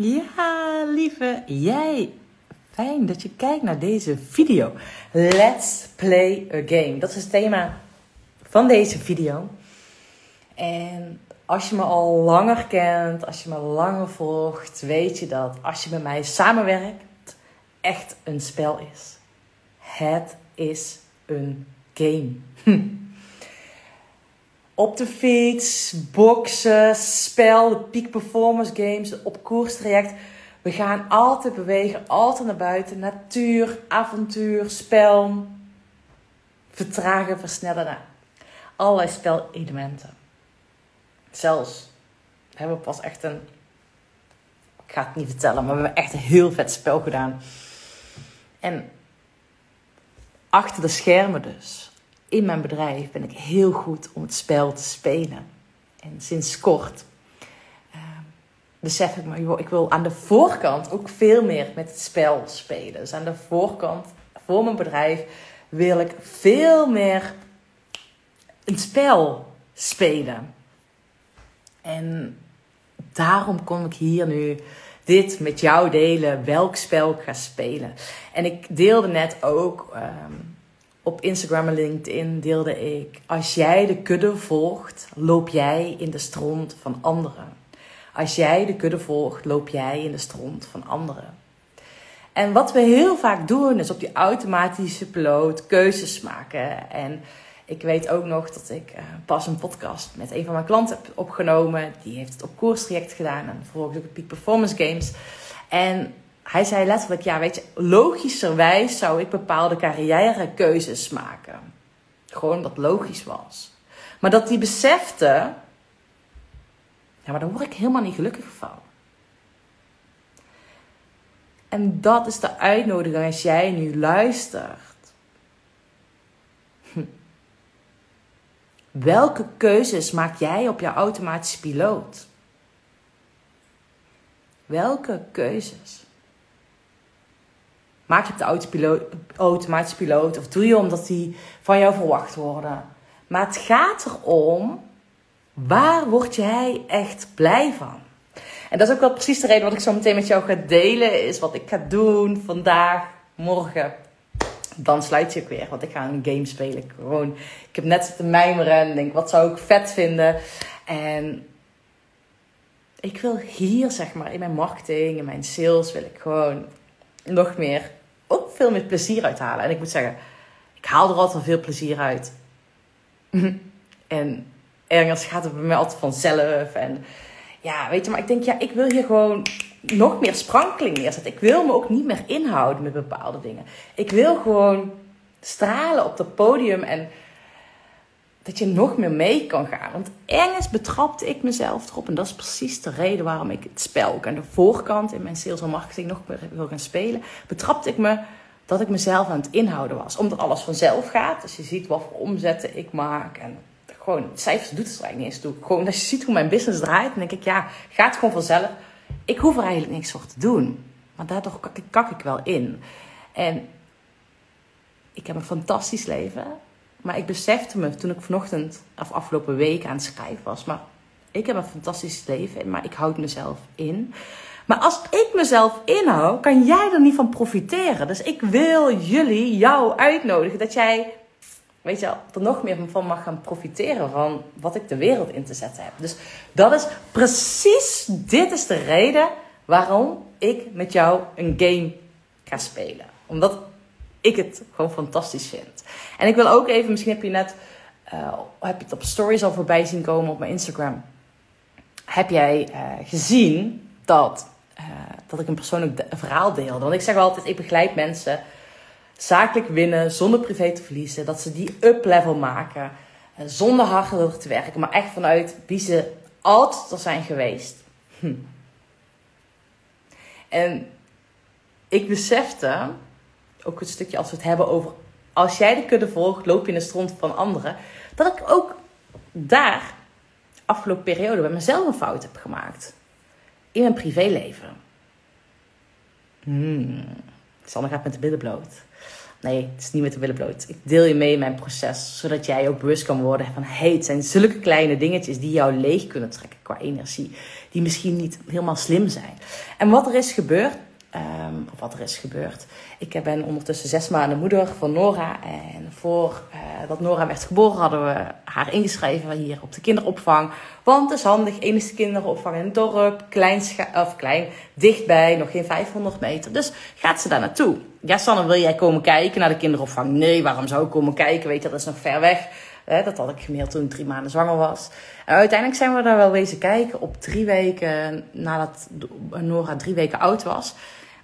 Ja, lieve jij. Fijn dat je kijkt naar deze video. Let's play a game. Dat is het thema van deze video. En als je me al langer kent, als je me langer volgt, weet je dat als je met mij samenwerkt, echt een spel is. Het is een game. Op de fiets, boksen, spel, de peak performance games, op koerstraject. We gaan altijd bewegen, altijd naar buiten. Natuur, avontuur, spel. Vertragen, versnellen. Allerlei spelelementen. Zelfs we hebben pas echt een... Ik ga het niet vertellen, maar we hebben echt een heel vet spel gedaan. En achter de schermen dus in mijn bedrijf ben ik heel goed om het spel te spelen. En sinds kort uh, besef ik me, joh, ik wil aan de voorkant ook veel meer met het spel spelen. Dus aan de voorkant, voor mijn bedrijf, wil ik veel meer een spel spelen. En daarom kom ik hier nu dit met jou delen, welk spel ik ga spelen. En ik deelde net ook ehm, op Instagram en LinkedIn deelde ik: Als jij de kudde volgt, loop jij in de stront van anderen. Als jij de kudde volgt, loop jij in de stront van anderen. En wat we heel vaak doen, is op die automatische piloot keuzes maken. En ik weet ook nog dat ik uh, pas een podcast met een van mijn klanten heb opgenomen. Die heeft het op koerstraject gedaan en vervolgens ook op Peak Performance Games. En hij zei letterlijk, ja weet je, logischerwijs zou ik bepaalde carrièrekeuzes maken. Gewoon wat logisch was. Maar dat hij besefte, ja maar daar word ik helemaal niet gelukkig van. En dat is de uitnodiging als jij nu luistert. Welke keuzes maak jij op jouw automatische piloot? Welke keuzes? Maak je op de automatische piloot of doe je omdat die van jou verwacht worden? Maar het gaat erom, waar word jij echt blij van? En dat is ook wel precies de reden wat ik zo meteen met jou ga delen, is wat ik ga doen vandaag, morgen. Dan sluit je ook weer, want ik ga een game spelen. Ik, gewoon, ik heb net zitten mijmeren en denk, wat zou ik vet vinden? En ik wil hier, zeg maar, in mijn marketing, in mijn sales, wil ik gewoon nog meer veel meer plezier uithalen. En ik moet zeggen, ik haal er altijd veel plezier uit. en ergens gaat het bij mij altijd vanzelf. En ja, weet je, maar ik denk, ja, ik wil hier gewoon nog meer sprankeling neerzetten. Ik wil me ook niet meer inhouden met bepaalde dingen. Ik wil gewoon stralen op het podium en dat je nog meer mee kan gaan. Want ergens betrapte ik mezelf erop. En dat is precies de reden waarom ik het spel ook aan de voorkant in mijn sales en marketing nog meer wil gaan spelen. Betrapte ik me dat ik mezelf aan het inhouden was. Omdat alles vanzelf gaat. Dus je ziet wat voor omzetten ik maak. En gewoon, cijfers doet het er eigenlijk niet eens toe. Gewoon als je ziet hoe mijn business draait, dan denk ik, ja, gaat gewoon vanzelf. Ik hoef er eigenlijk niks voor te doen. Maar daardoor kak ik, kak ik wel in. En ik heb een fantastisch leven. Maar ik besefte me toen ik vanochtend, of afgelopen week aan het schrijven was. Maar ik heb een fantastisch leven, maar ik houd mezelf in. Maar als ik mezelf inhoud, kan jij er niet van profiteren. Dus ik wil jullie, jou uitnodigen dat jij, weet je wel, er nog meer van mag gaan profiteren van wat ik de wereld in te zetten heb. Dus dat is precies, dit is de reden waarom ik met jou een game ga spelen. Omdat ik het gewoon fantastisch vind. En ik wil ook even, misschien heb je net uh, heb je het op stories al voorbij zien komen op mijn Instagram. Heb jij uh, gezien dat, dat ik een persoonlijk verhaal deelde? Want ik zeg altijd, ik begeleid mensen zakelijk winnen zonder privé te verliezen. Dat ze die up-level maken zonder hard te werken. Maar echt vanuit wie ze altijd er zijn geweest. Hm. En ik besefte ook een stukje als we het hebben over als jij de kudde volgt, loop je in de stront van anderen. Dat ik ook daar afgelopen periode bij mezelf een fout heb gemaakt. In mijn privéleven. Hmm. Sanne gaat met de billen bloot. Nee, het is niet met de willen bloot. Ik deel je mee mijn proces, zodat jij ook bewust kan worden van... hey, het zijn zulke kleine dingetjes die jou leeg kunnen trekken qua energie. Die misschien niet helemaal slim zijn. En wat er is gebeurd, um, of wat er is gebeurd... Ik ben ondertussen zes maanden moeder van Nora. En voordat uh, dat Nora werd geboren hadden we haar ingeschreven hier op de kinderopvang. Want het is handig, enige kinderopvang in het dorp. Klein, of klein, dichtbij, nog geen 500 meter. Dus gaat ze daar naartoe. Ja, Sanne, wil jij komen kijken naar de kinderopvang? Nee, waarom zou ik komen kijken? Weet je, dat is nog ver weg. dat had ik gemaild toen ik drie maanden zwanger was. En uiteindelijk zijn we daar wel wezen kijken op drie weken nadat Nora drie weken oud was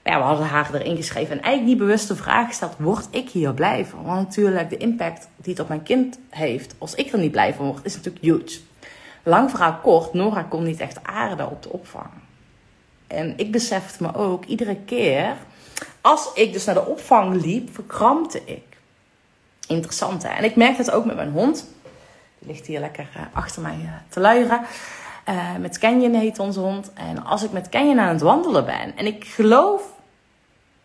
ja, we hadden haar erin geschreven. En eigenlijk niet bewust de vraag gesteld: word ik hier blij van? Want natuurlijk, de impact die het op mijn kind heeft, als ik er niet blij van word, is natuurlijk huge. Lang verhaal kort, Nora kon niet echt aarden op de opvang. En ik besefte me ook iedere keer, als ik dus naar de opvang liep, verkrampte ik. Interessant hè? En ik merk het ook met mijn hond. Die ligt hier lekker eh, achter mij eh, te luieren. Uh, met Canyon heet onze hond. En als ik met Canyon aan het wandelen ben en ik geloof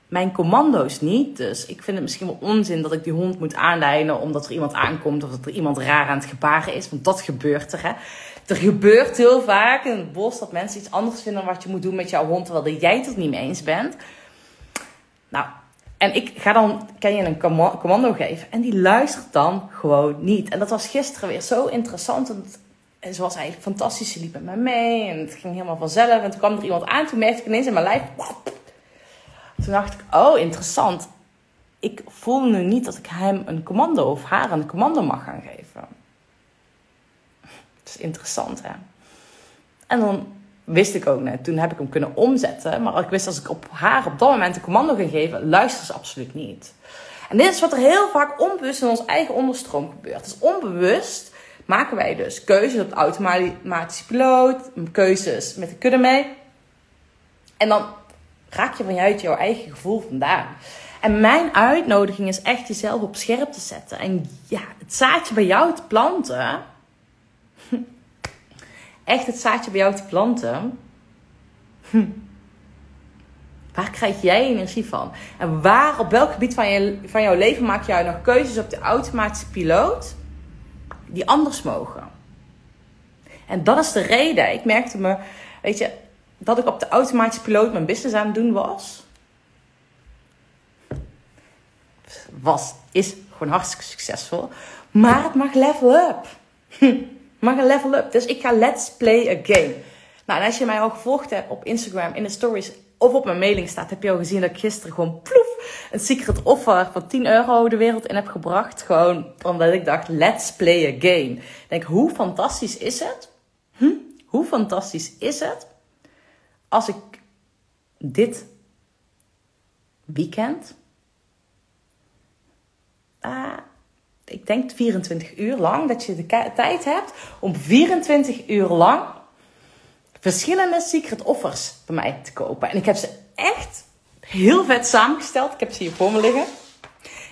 mijn commando's niet. Dus ik vind het misschien wel onzin dat ik die hond moet aanleiden omdat er iemand aankomt of dat er iemand raar aan het gebaren is. Want dat gebeurt er. Hè. Er gebeurt heel vaak in het bos dat mensen iets anders vinden wat je moet doen met jouw hond, terwijl jij het niet mee eens bent. Nou, en ik ga dan, kan je een commando geven en die luistert dan gewoon niet. En dat was gisteren weer zo interessant. En zoals hij fantastisch, liep met mij mee en het ging helemaal vanzelf. En toen kwam er iemand aan, toen merkte ik ineens in mijn lijf, toen dacht ik, oh interessant. Ik voel nu niet dat ik hem een commando of haar een commando mag gaan geven. Dat is interessant hè. En dan wist ik ook net, toen heb ik hem kunnen omzetten. Maar ik wist als ik op haar op dat moment een commando ga geven, luistert ze absoluut niet. En dit is wat er heel vaak onbewust in ons eigen onderstroom gebeurt. Dus onbewust maken wij dus keuzes op de automatische piloot, keuzes met de kudde mee. En dan raak je vanuit jouw eigen gevoel vandaan. En mijn uitnodiging is echt jezelf op scherp te zetten. En ja, het zaadje bij jou te planten. Echt het zaadje bij jou te planten. Waar krijg jij energie van? En waar, op welk gebied van, je, van jouw leven maak jij nog keuzes op de automatische piloot die anders mogen? En dat is de reden. Ik merkte me, weet je, dat ik op de automatische piloot mijn business aan het doen was. Was, is gewoon hartstikke succesvol. Maar het mag level up. mag een level up. Dus ik ga let's play a game. Nou, en als je mij al gevolgd hebt op Instagram in de stories of op mijn mailing staat, heb je al gezien dat ik gisteren gewoon ploef een secret offer van 10 euro de wereld in heb gebracht. Gewoon omdat ik dacht, let's play a game. Ik denk, hoe fantastisch is het? Hm? Hoe fantastisch is het als ik dit weekend, uh, ik denk 24 uur lang, dat je de tijd hebt om 24 uur lang verschillende secret offers bij mij te kopen. En ik heb ze echt heel vet samengesteld. Ik heb ze hier voor me liggen.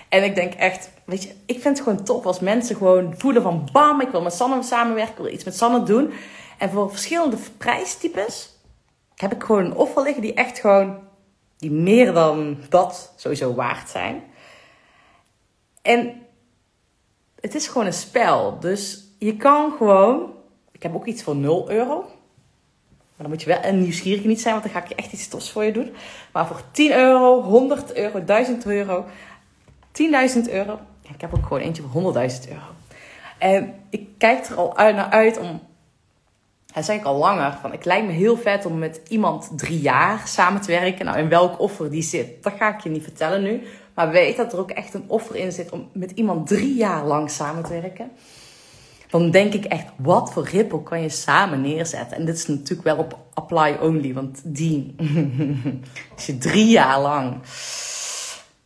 En ik denk echt, weet je, ik vind het gewoon top als mensen gewoon voelen van bam, ik wil met Sanne samenwerken, ik wil iets met Sanne doen. En voor verschillende prijstypes heb ik gewoon een offer liggen die echt gewoon, die meer dan dat sowieso waard zijn. En het is gewoon een spel. Dus je kan gewoon, ik heb ook iets voor 0 euro. Maar dan moet je wel een nieuwsgierige niet zijn, want dan ga ik je echt iets tofs voor je doen. Maar voor 10 euro, 100 euro, 1000 euro, 10.000 euro. Ik heb ook gewoon eentje voor 100.000 euro. En ik kijk er al naar uit om hij zei ik al langer, van ik lijkt me heel vet om met iemand drie jaar samen te werken. Nou, in welk offer die zit, dat ga ik je niet vertellen nu. Maar weet dat er ook echt een offer in zit om met iemand drie jaar lang samen te werken. Dan denk ik echt, wat voor rippel kan je samen neerzetten? En dit is natuurlijk wel op apply only, want die, je drie jaar lang...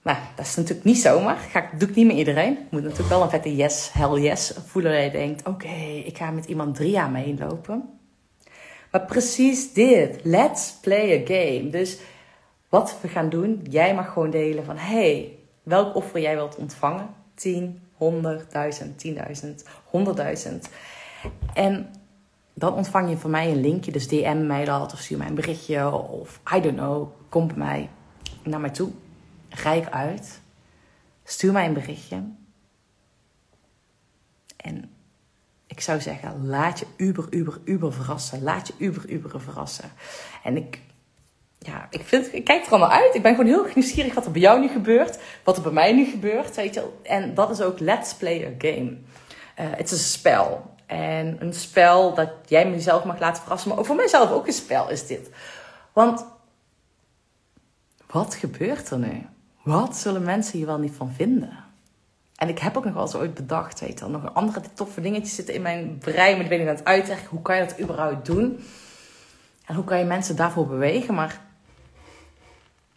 Nou, dat is natuurlijk niet zomaar. Ga, doe ik niet met iedereen. Moet natuurlijk wel een vette yes, hell yes voelen. Dat je denkt, oké, ik ga met iemand drie jaar meelopen. Maar precies dit. Let's play a game. Dus wat we gaan doen, jij mag gewoon delen van hey, welk offer jij wilt ontvangen. 10, 100, 1000, 10.000, 100.000. En dan ontvang je van mij een linkje. Dus DM mij dat of stuur mij een berichtje of I don't know. Kom bij mij naar mij toe. Rijk uit. Stuur mij een berichtje. En ik zou zeggen, laat je uber, uber, uber verrassen. Laat je uber, uber verrassen. En ik, ja, ik, vind, ik kijk er allemaal uit. Ik ben gewoon heel nieuwsgierig wat er bij jou nu gebeurt. Wat er bij mij nu gebeurt, weet je En dat is ook Let's Play a Game. Uh, het is een spel. En een spel dat jij mezelf mag laten verrassen. Maar ook voor mijzelf ook een spel is dit. Want wat gebeurt er nu? Wat zullen mensen hier wel niet van vinden? En ik heb ook nog wel eens ooit bedacht, weet je nog andere toffe dingetjes zitten in mijn brein, maar die ben ik aan het uitleggen. Hoe kan je dat überhaupt doen? En hoe kan je mensen daarvoor bewegen? Maar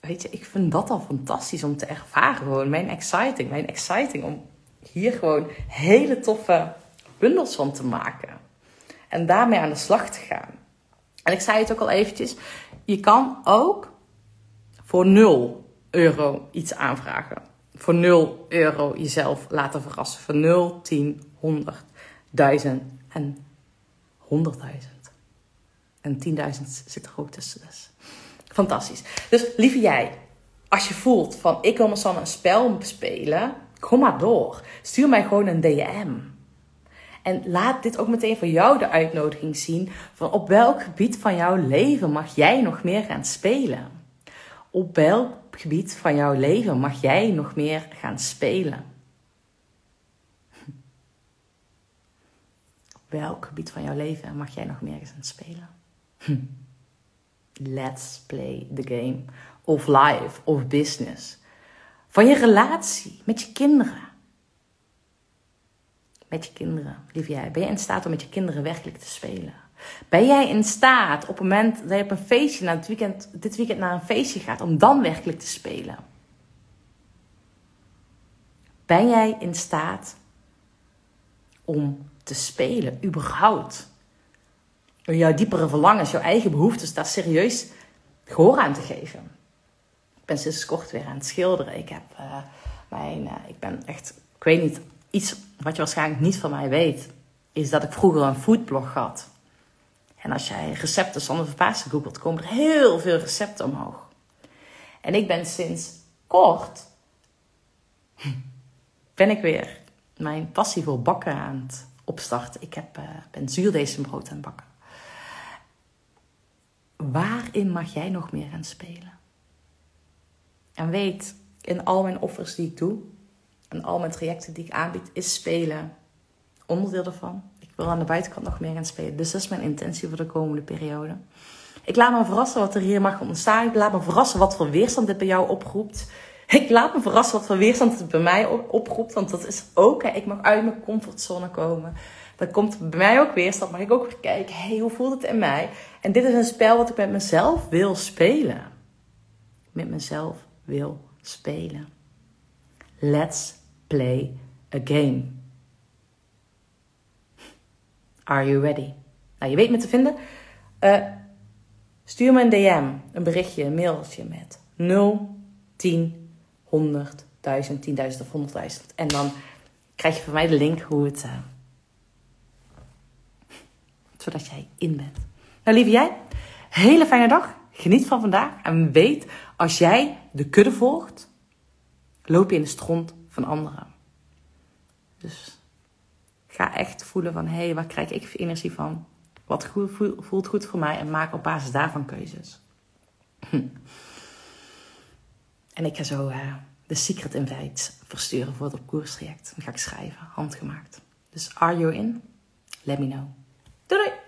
weet je, ik vind dat al fantastisch om te ervaren. Gewoon mijn exciting, mijn exciting om hier gewoon hele toffe bundels van te maken. En daarmee aan de slag te gaan. En ik zei het ook al eventjes, je kan ook voor 0 euro iets aanvragen. Voor 0 euro jezelf laten verrassen. Voor 0, 10, 100, 1000 en 100.000. En 10.000 zit er ook tussen. Dus fantastisch. Dus lieve jij, als je voelt van ik wil met Sanne een spel spelen, kom maar door. Stuur mij gewoon een DM. En laat dit ook meteen voor jou de uitnodiging zien van op welk gebied van jouw leven mag jij nog meer gaan spelen op welk gebied van jouw leven mag jij nog meer gaan spelen? Op welk gebied van jouw leven mag jij nog meer gaan spelen? Let's play the game of life of business. Van je relatie met je kinderen. Met je kinderen, lief jij. Ben je in staat om met je kinderen werkelijk te spelen? Ben jij in staat op het moment dat je op een feestje naar het weekend, dit weekend naar een feestje gaat, om dan werkelijk te spelen? Ben jij in staat om te spelen, überhaupt? Door jouw diepere verlangens, jouw eigen behoeftes, daar serieus gehoor aan te geven. Ik ben sinds kort weer aan het schilderen. Ik heb uh, mijn, uh, ik ben echt, ik weet niet, iets wat je waarschijnlijk niet van mij weet, is dat ik vroeger een foodblog had. En als jij recepten zonder verpaasten googelt, komen er heel veel recepten omhoog. En ik ben sinds kort, ben ik weer mijn passie voor bakken aan het opstarten. Ik heb, uh, ben zuurdesembrood aan het bakken. Waarin mag jij nog meer gaan spelen? En weet, in al mijn offers die ik doe, en al mijn trajecten die ik aanbied, is spelen onderdeel ervan wil aan de buitenkant nog meer gaan spelen. Dus dat is mijn intentie voor de komende periode. Ik laat me verrassen wat er hier mag ontstaan. Ik laat me verrassen wat voor weerstand dit bij jou oproept. Ik laat me verrassen wat voor weerstand het bij mij oproept. Want dat is ook, hè, ik mag uit mijn comfortzone komen. Dan komt bij mij ook weerstand. Mag ik ook weer kijken, hey, hoe voelt het in mij? En dit is een spel wat ik met mezelf wil spelen. Met mezelf wil spelen. Let's play a game. Are you ready? Nou, je weet me te vinden. Uh, stuur me een DM, een berichtje, een mailtje met 0, 10, 100, 1000, 10.000 of 100.000. En dan krijg je van mij de link hoe het. Uh, zodat jij in bent. Nou, lieve jij, hele fijne dag. Geniet van vandaag. En weet, als jij de kudde volgt, loop je in de stront van anderen. Dus Ga echt voelen van, hey, waar krijg ik energie van? Wat voelt goed voor mij? En maak op basis daarvan keuzes. En ik ga zo uh, de secret invite versturen voor het op koerstraject. Dan ga ik schrijven, handgemaakt. Dus are you in? Let me know. Doei doei!